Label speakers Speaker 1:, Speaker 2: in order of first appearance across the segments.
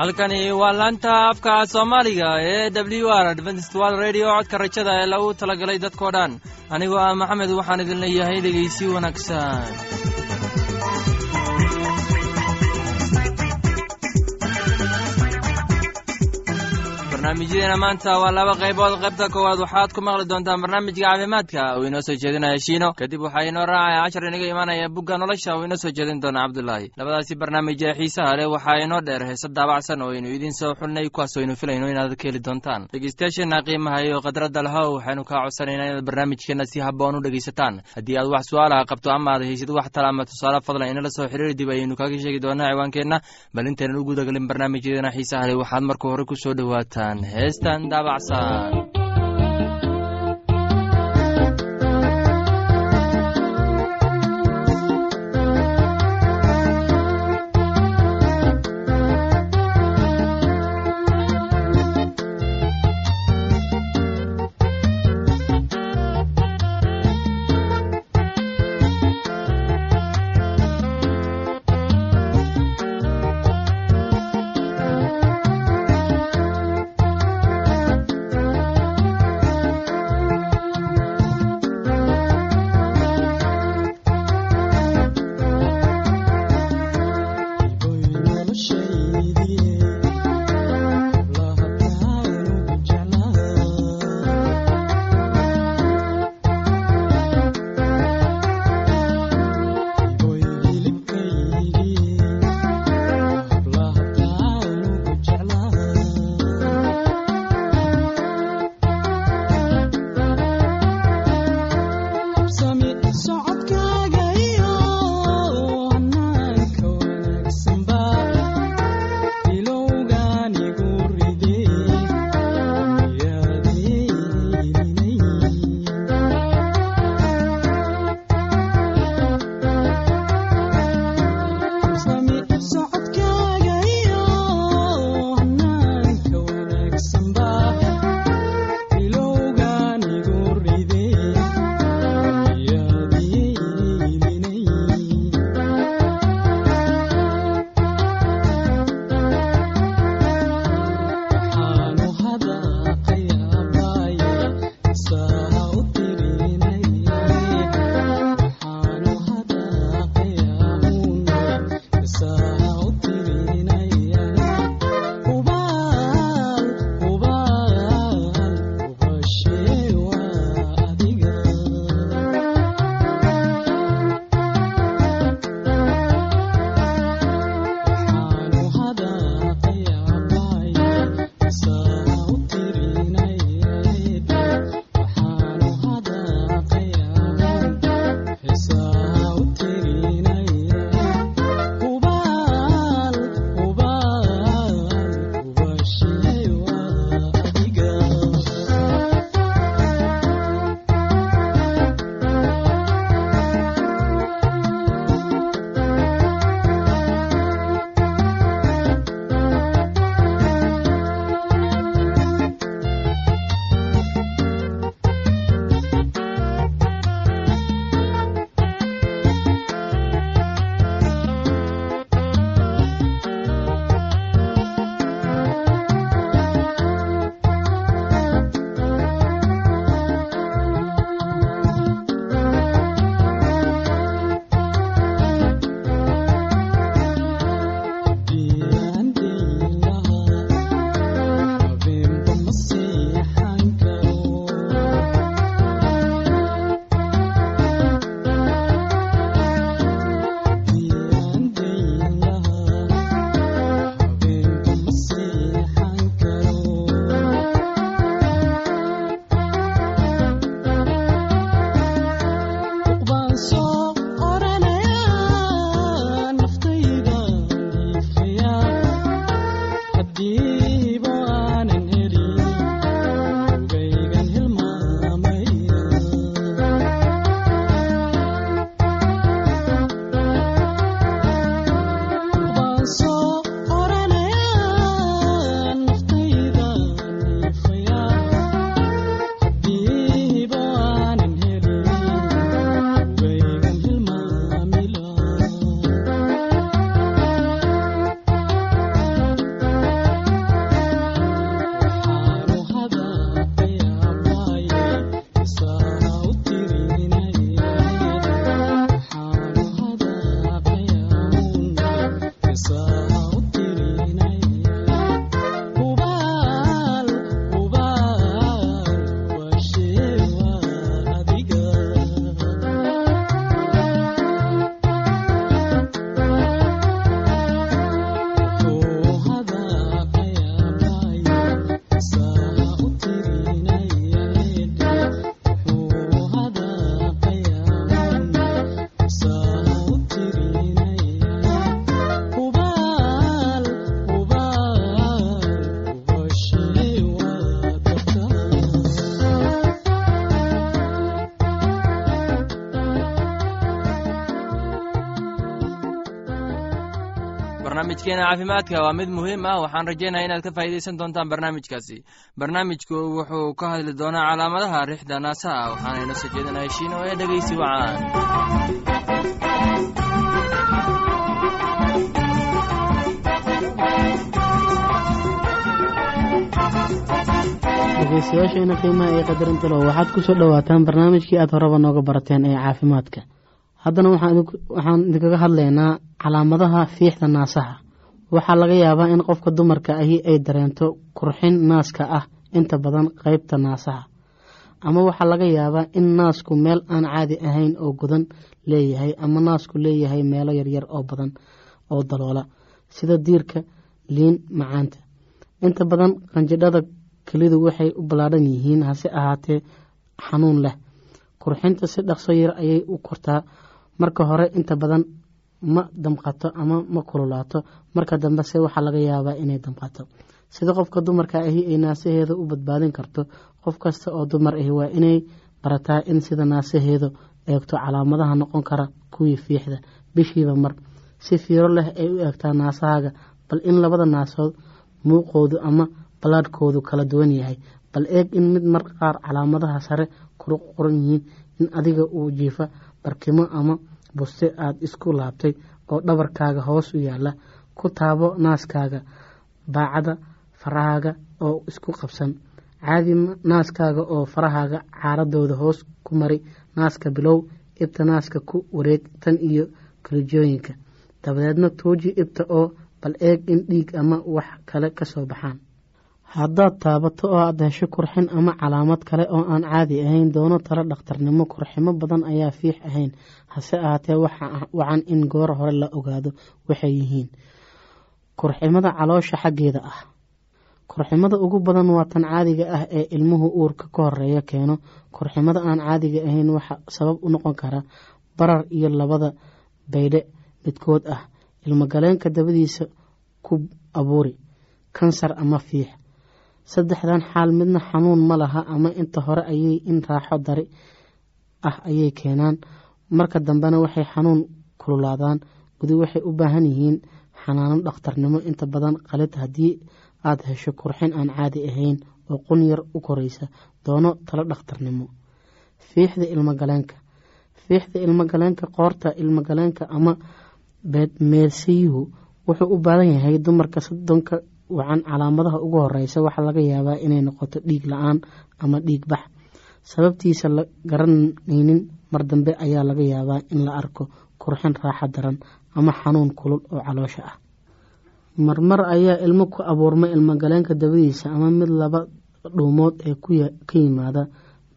Speaker 1: halkani waa laanta afka soomaaliga ee w r adventistwal radio. Codka rajada ee lagu talagalay dadkoo dhan. Anigoo ah maxamed waxaan idin leeyahay dhegaysi wanaagsan barnaamijyadeena maanta waa laba qaybood. Qaybta koowaad waxaad ku maqli doontaan barnaamijka caafimaadka. Uu inoo soo jeedinaya shiino. Kadib waxaa inoo raacaya cashar inaga imaanaya bugga nolosha. Uu inoo soo jeedin doona cabdulaahi labadaasi barnaamij ee xiisaha leh waxaa inoo dheer. Heese daabacsan oo aynu idiin soo xulnay kuwaas aynu filayno inaad ka heli doontaan. Dhegeystayaasheenna qiimaha iyo khadradda lahow waxaynu kaa codsanaynaa inaad barnaamijkeenna si habboon u dhegaysataan. Haddii aad wax su'aalaha qabto ama aad haysid wax tala ama tusaale fadlan inala soo xiriiri dib ayaynu kaaga sheegi doonaa ciwaankeenna. Bal intaynan u gudagalin barnaamijyadeena xiisaha leh waxaad marka hore ku soo dhowaataan heestan daabacsan barnaamijkeena caafimaadka waa mid muhiim ah. Waxaan rajaynaya inaad ka faa'iidaysan doontaan barnaamijkaasi. Barnaamijku wuxuu ka hadli doonaa calaamadaha rixda naasaha waxaana inoo soo jeedinaya shiino ee dhegeysi wacaan.
Speaker 2: Dhegeystayaasheena qiimaha ee qadarinta low waxaad ku soo dhowaataan barnaamijkii aad horeba nooga barateen ee caafimaadka. Haddana waxaan idinkaga hadlaynaa calaamadaha fiixda naasaha waxaa laga yaabaa in qofka dumarka ahi ay dareento kurxin naaska ah inta badan qeybta naasaha. Ama waxaa laga yaabaa in naasku meel aan caadi ahayn oo godan leeyahay ama naasku leeyahay meelo yaryar oo badan oo daloola sida diirka liin macaanta. Inta badan qanjidhada kelidu waxay u ballaadhan yihiin hase ahaatee xanuun leh. Kurxinta si dhaqso yar ayay u kortaa. Marka hore inta badan ma damqato ama ma kululaato. Marka dambese waxaa laga yaabaa inay damqato. Sida qofka dumarka ahi ay naasaheeda u badbaadin karto qof kasta oo dumar ahi waa inay barataa in sida naasaheedu eegto calaamadaha noqon kara kuwii fiixda bishiiba mar. Si fiiro leh ay u eegtaa naasahaaga bal in labada naasood muuqoodu ama ballaadhkoodu kala duwan yahay. Bal eeg in mid mar qaar calaamadaha sare kuru qoran yihiin in adiga uu jiifa barkimo ama buste aada isku laabtay oo dhabarkaaga hoos u yaalla. Ku taabo naaskaaga baacada farahaaga oo isku qabsan. Caadi naaskaaga oo farahaaga caaradooda hoos ku mari. Naaska bilow ibta naaska ku wareeg tan iyo kalijooyinka dabadeedna tuuji ibta oo bal eeg in dhiig ama wax kale ka soo baxaan haddaad taabato oo aada hesho kurxin ama calaamad kale oo aan caadi ahayn doono talo dhakhtarnimo kurximo badan ayaa fiix ahayn. Hase ahaatee wacan in goor hore la ogaado waxay yihiin. Kurximada caloosha xaggeeda ah. Kurximada ugu badan waa tan caadiga ah ee ilmuhu uurka ka horreeya keeno. Kurximada aan caadiga ahayn waxaa sabab u noqon kara barar iyo labada baydhe midkood ah. Ilmogaleenka dabadiisa ku abuuri kansar ama fiix saddexdan xaal midna xanuun ma laha ama inta hore ayay in raaxo dari ah ayay keenaan. Marka dambena waxay xanuun kululaadaan. Gudi waxay u baahan yihiin xanaano dhakhtarnimo. Inta badan qalid haddii aada hesho kurxin aan caadi ahayn oo qun yar u koraysa doono talo dhakhtarnimo. Fiixda ilmogaleenka fiixda ilmogaleenka qoorta ilmogaleenka ama meelsiyuhu wuxuu u baadan yahay dumarka soddonka wacan calaamadaha ugu horeysa waxaa laga yaabaa inay noqoto dhiig la'aan ama dhiig bax. Sababtiisa la garanaynin mar dambe ayaa laga yaabaa in la arko kurxin raaxo daran ama xanuun kulul oo caloosha ah. Marmar ayaa ilmo ku abuurma ilmogaleenka dabadiisa ama mid laba dhuumood ee ka yimaada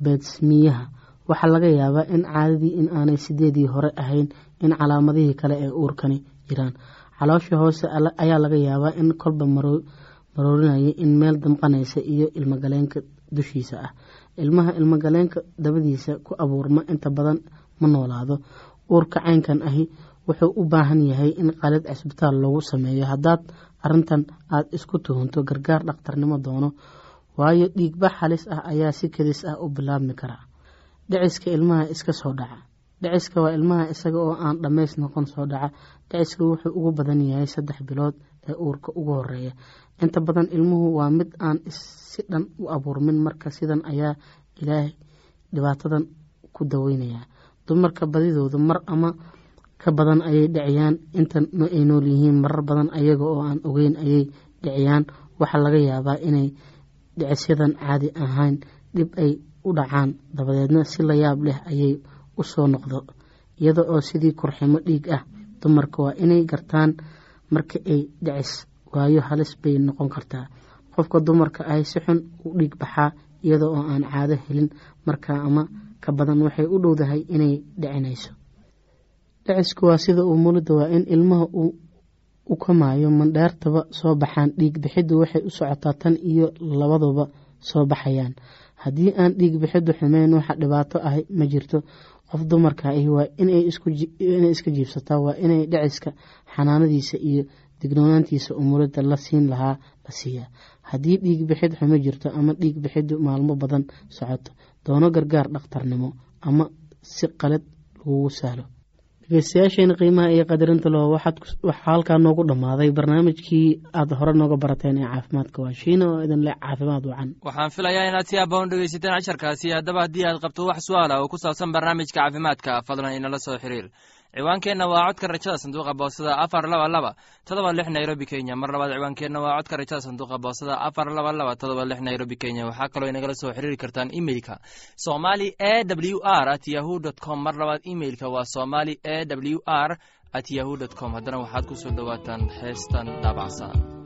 Speaker 2: beedsmiyaha waxaa laga yaabaa in caadadii in aanay sideedii hore ahayn in calaamadihii kale ee uurkani jiraan caloosha hoose ayaa laga yaabaa in kolba maroorinaya in meel damqanaysa iyo ilmogaleenka dushiisa ah. Ilmaha ilmogaleenka dabadiisa ku abuurma inta badan ma noolaado. Uurka caynkan ahi wuxuu u baahan yahay in qalid cisbitaal lagu sameeyo. Haddaad arintan aada isku tuhunto gargaar dhakhtarnimo doono waayo dhiigbax halis ah ayaa si kedis ah u bilaabmi karaa dhiciska ilmaha iska soo dhaca dhiciska waa ilmaha isaga oo aan dhammays noqon soo dhaca. Dhiciska wuxuu ugu badan yahay saddex bilood ee uurka ugu horreeya inta badan ilmuhu waa mid aan si dhan u abuurmin marka sidan ayaa ilaahay dhibaatadan ku daweynayaa. Dumarka badidoodu mar ama ka badan ayay dhiciyaan. Inta ay nool yihiin marar badan ayaga oo aan ogeyn ayay dhiciyaan. Waxaa laga yaabaa inay dhicisyadan caadi ahayn dhib ay u dhacaan. Dabadeedna si la yaab leh ayay u soo noqdo iyada oo sidii kurximo dhiig ah dumarka waa inay gartaan marka ay dhicis. Waayo halis bay noqon kartaa. Qofka dumarka ahi si xun u dhiig baxaa iyada oo aan caado helin markaa ama ka badan waxay u dhowdahay inay dhicinayso. Dhicisku waa sida uu mulida waa in ilmaha uu u kamaayo mandheertaba soo baxaan. Dhiig bixiddu waxay u socotaa tan iyo labaduba soo baxayaan haddii aan dhiig bixiddu xumeyn waxa dhibaato ah ma jirto. Qof dumarka ahi waa inay iska jiibsataa waa inay dhiciska xanaanadiisa iyo dignoonaantiisa umulada la siin lahaa la siiyaa. Haddii dhiig bixid xumo jirto ama dhiig bixiddu maalmo badan socoto doono gargaar dhakhtarnimo ama si qalad lagugu sahlo dhegeystayaasheena qiimaha iyo qadarinta loo waxaa halkaa noogu dhammaaday. Barnaamijkii aad hore nooga barateen ee caafimaadka waa shiina oo idin leh caafimaad wacan.
Speaker 3: Waxaan filayaa inaad si aabba u dhegeysateen casharkaasi. Haddaba haddii aad qabto wax su'aala oo ku saabsan barnaamijka caafimaadka fadlan inala soo xiriir ciwaankeenna waa codka rajada sanduuqa boosada afar laba laba todoba lix nairobi kenya. Mar labaad ciwaankeenna waa codka rajada sanduuqa boosada afar laba laba todoba lix nairobi kenya. Waxaa kaloo inagala soo xiriiri kartaan imeilka somali e w r at yahu dt com. Mar labaad imeilka waa somali e w r at yahu dt com. Haddana waxaad ku soo dhowaataan heestan daabacsan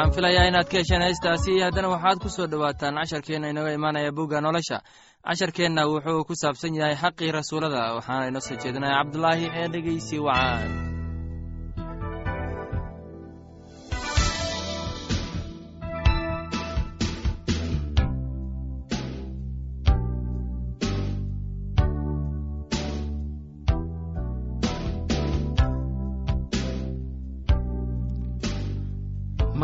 Speaker 1: waxaan filayaa inaad ka hesheen heestaasi haddana waxaad ku soo dhowaataan casharkeenna inooga imaanaya bugga nolosha. Casharkeenna wuxuu ku saabsan yahay xaqii rasuulada waxaana inoo soo jeedinaya cabdulaahi ee dhegeysi wacaan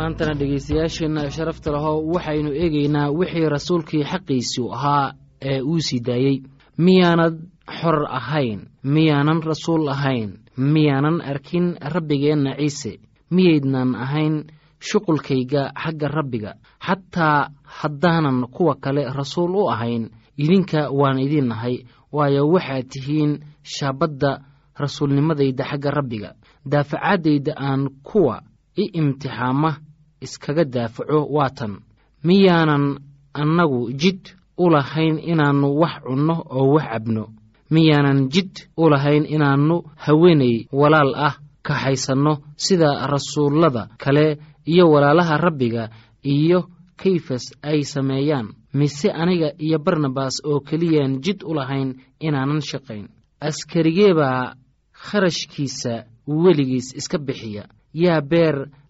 Speaker 4: maantana dhegaystayaasheenna sharafta lahow waxaynu eegaynaa wixii rasuulkii xaqiisii ahaa ee uu sii daayey. Miyaanad xor ahayn miyaanan rasuul ahayn miyaanan arkin rabbigeenna ciise miyaydnan ahayn shuqulkayga xagga rabbiga. Xataa haddaanan kuwa kale rasuul u ahayn idinka waan idin nahay waayo waxaad tihiin shaabadda rasuulnimadayda xagga rabbiga. Daafacaddayda aan kuwa i imtixaama iskaga daafaco waa tan. Miyaanan annagu jid u lahayn inaannu wax cunno oo wax cabno. Miyaanan jid u lahayn inaannu haweenay walaal ah kaxaysanno sida rasuullada kale iyo walaalaha rabbiga iyo kayfas ay sameeyaan. Mise aniga iyo barnabas oo keliyaan jid u lahayn inaanan shaqayn. Askarigee baa kharashkiisa weligiis iska bixiya. Yaa beer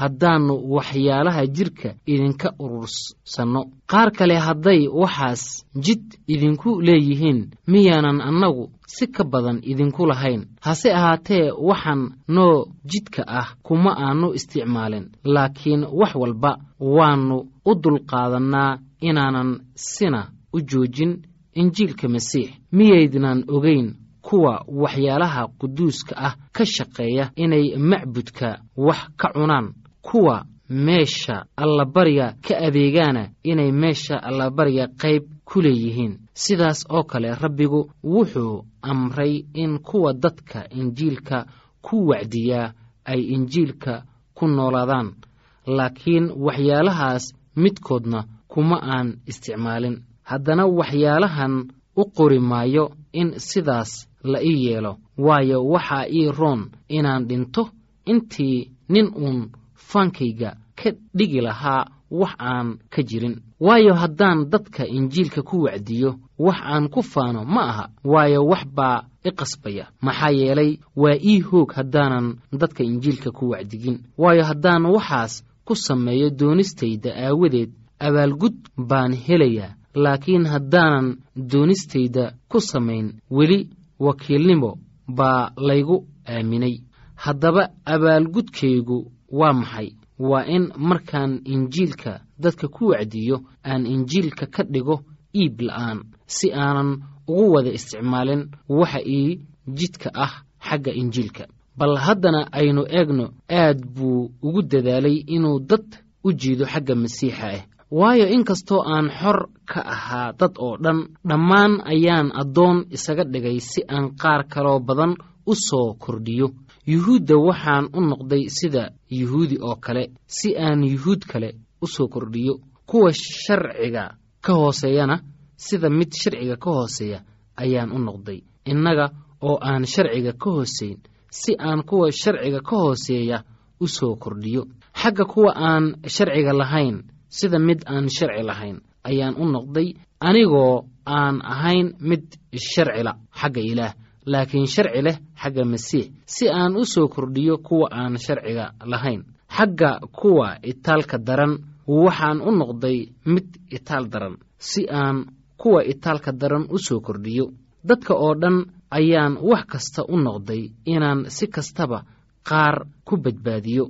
Speaker 4: haddaannu waxyaalaha jidhka idinka urursanno qaar kale hadday waxaas jid idinku leeyihiin miyaanan annagu si ka badan idinku lahayn. Hase ahaatee waxaan noo jidka ah kuma aannu isticmaalin laakiin wax walba waannu u dulqaadannaa inaanan sina u joojin injiilka masiix. Miyaydnan ogayn kuwa waxyaalaha quduuska ah ka shaqeeya inay macbudka wax ka cunaan kuwa meesha allabariga ka adeegaana inay meesha allabariga qayb ku leeyihiin. Sidaas oo kale rabbigu wuxuu amray in kuwa dadka injiilka ku wacdiyaa ay injiilka ku noolaadaan laakiin waxyaalahaas midkoodna kuma aan isticmaalin. Haddana waxyaalahan u qori maayo in sidaas la ii yeelo waayo waxaa ii roon inaan dhinto intii nin uun faankayga ka dhigi lahaa wax aan ka jirin. Waayo haddaan dadka injiilka ku wacdiyo wax aan ku faano ma aha. Waayo wax baa i qasbaya. Maxaa yeelay waa ii hoog haddaanan dadka injiilka ku wacdigin. Waayo haddaan waxaas ku sameeyo doonistayda aawadeed abaalgud baan helayaa. Laakiin haddaanan doonistayda ku samayn weli wakiilnimo baa laygu aaminay. Haddaba abaalgudkaygu waa maxay? Waa in markaan injiilka dadka ku wacdiyo aan injiilka ka dhigo iib la'aan si aanan ugu wada isticmaalin waxa ii jidka ah xagga injiilka. Bal haddana aynu eegno aad buu ugu dadaalay inuu dad u jiido xagga masiixa ah waayo inkastoo aan xor ka ahaa dad oo dhan dhammaan ayaan addoon isaga dhigay si aan qaar kaloo badan u soo kordhiyo yuhuudda waxaan u noqday sida yuhuudi oo kale si aan yuhuud kale u soo kordhiyo kuwa sharciga ka hooseeyana sida mid sharciga ka hooseeya ayaan u noqday. Innaga oo aan sharciga ka hooseyn si aan kuwa sharciga ka hooseeya u soo kordhiyo. Xagga kuwa aan sharciga lahayn sida mid aan sharci lahayn ayaan u noqday anigoo aan ahayn mid sharcila xagga ilaah laakiin sharci leh xagga masiix si aan u soo kordhiyo kuwa aan sharciga lahayn. Xagga kuwa itaalka daran waxaan u noqday mid itaal daran si aan kuwa itaalka daran u soo kordhiyo. Dadka oo dhan ayaan wax kasta u noqday inaan si kastaba qaar ku badbaadiyo.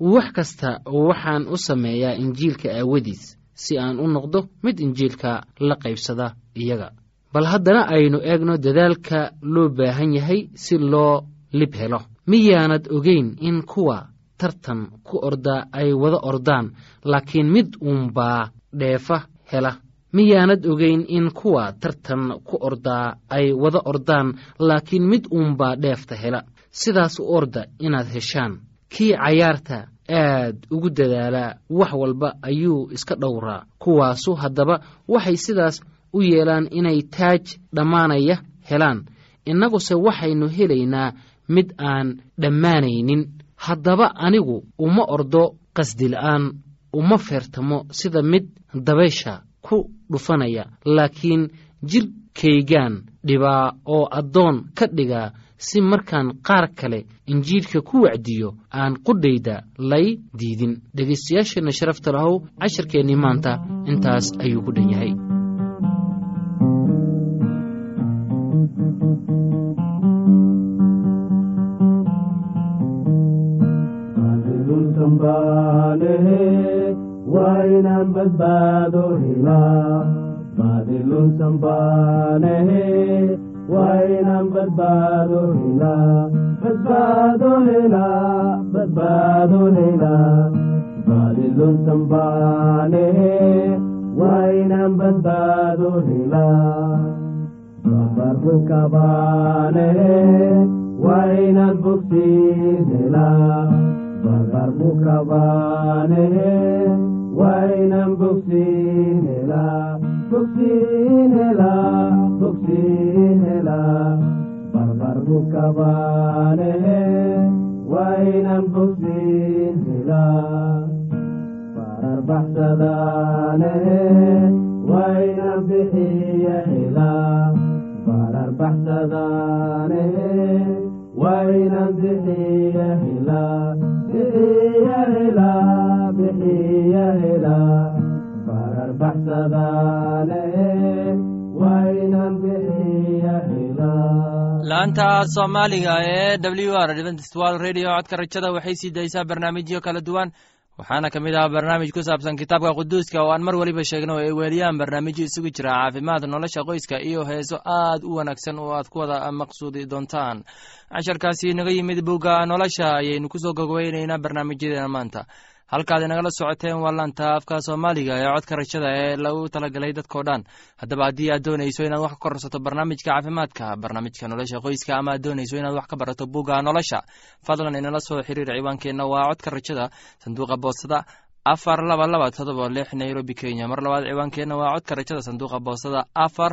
Speaker 4: Wax kasta waxaan u sameeyaa injiilka aawadiis si aan u noqdo mid injiilka la qaybsada iyaga bal haddana aynu eegno dadaalka loo baahan yahay si loo lib helo. Miyaanad ogeyn in kuwa tartan ku ordaa ay wada ordaan laakiin mid uunbaa dheefa hela. Miyaanad ogeyn in kuwa tartan ku ordaa ay wada ordaan laakiin mid uunbaa dheefta hela. Sidaas u orda inaad heshaan. Kii cayaarta aad ugu dadaalaa wax walba ayuu iska dhowraa. Kuwaasu haddaba waxay sidaas u yeelaan inay taaj dhammaanaya helaan. Innaguse waxaynu helaynaa mid aan dhammaanaynin. Haddaba anigu uma ordo qasdila'aan uma feertamo sida mid dabaysha ku dhufanaya. Laakiin jidhkaygaan dhibaa oo addoon ka dhigaa si markaan qaar kale injiilka ku wacdiyo aan qudhayda lay diidin. Dhegaystayaasheenna sharafta lahow casharkeennii maanta intaas ayuu ku dhan yahay
Speaker 5: waa inaan badbaado helaa baadilunsan baanehe waa inaan badbaado helaa badbaado helaa badbaado helaa baadilunsan baanehe waa inaan badbaado helaa babarbuka baanehe waa inaan bogsiin helaa babarbuka baanehe waa inaan bogsiin helaa bogsiin helaa bogsiin helaa barbarbuka baanehe waa inaan bogsiin helaa bararbaxsadaanehe waa inaan bixiya helaa bararbaxsadaanehe waa inaan bixiya helaa
Speaker 1: laanta soomaaliga ee w r codka rajada waxay sii daysaa barnaamijyo kala duwan waxaana ka mid ah barnaamij ku saabsan kitaabka quduuska oo aan mar weliba sheegno ay weeliyaan barnaamijyo isugu jira caafimaad nolosha qoyska iyo heeso aad u wanaagsan oo aad ku wada maqsuudi doontaan. Casharkaasi naga yimid bugga nolosha ayaynu ku soo gogweynaynaa barnaamijyadeena maanta halkaad inagala socoteen waa laanta afka soomaaliga ee codka rajada ee lagu talagalay dadkao dhan. Haddaba haddii aad doonayso inaad wax ka korsato barnaamijka caafimaadka barnaamijka nolosha qoyska ama aad doonayso inaad wax ka barato bugga nolosha fadlan inala soo xiriir ciwaankeenna waa codka rajada sanduuqa boostada afar laba laba todoba lix nairobi kenya. Mar labaad ciwaankeenna waa codka rajada sanduuqa boostada afar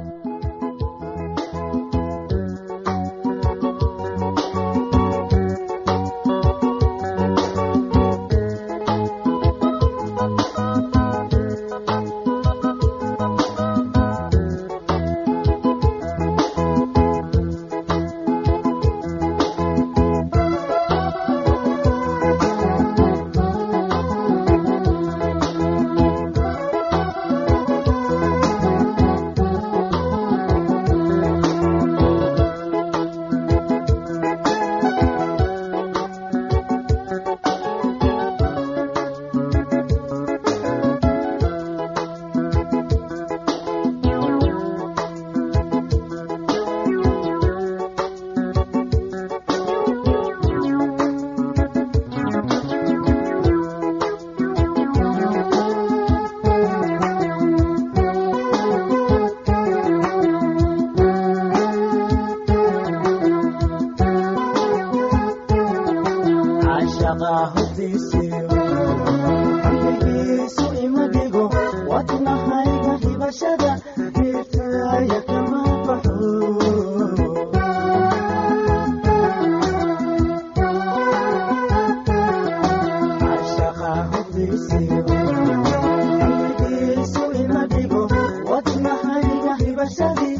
Speaker 6: wadnahayga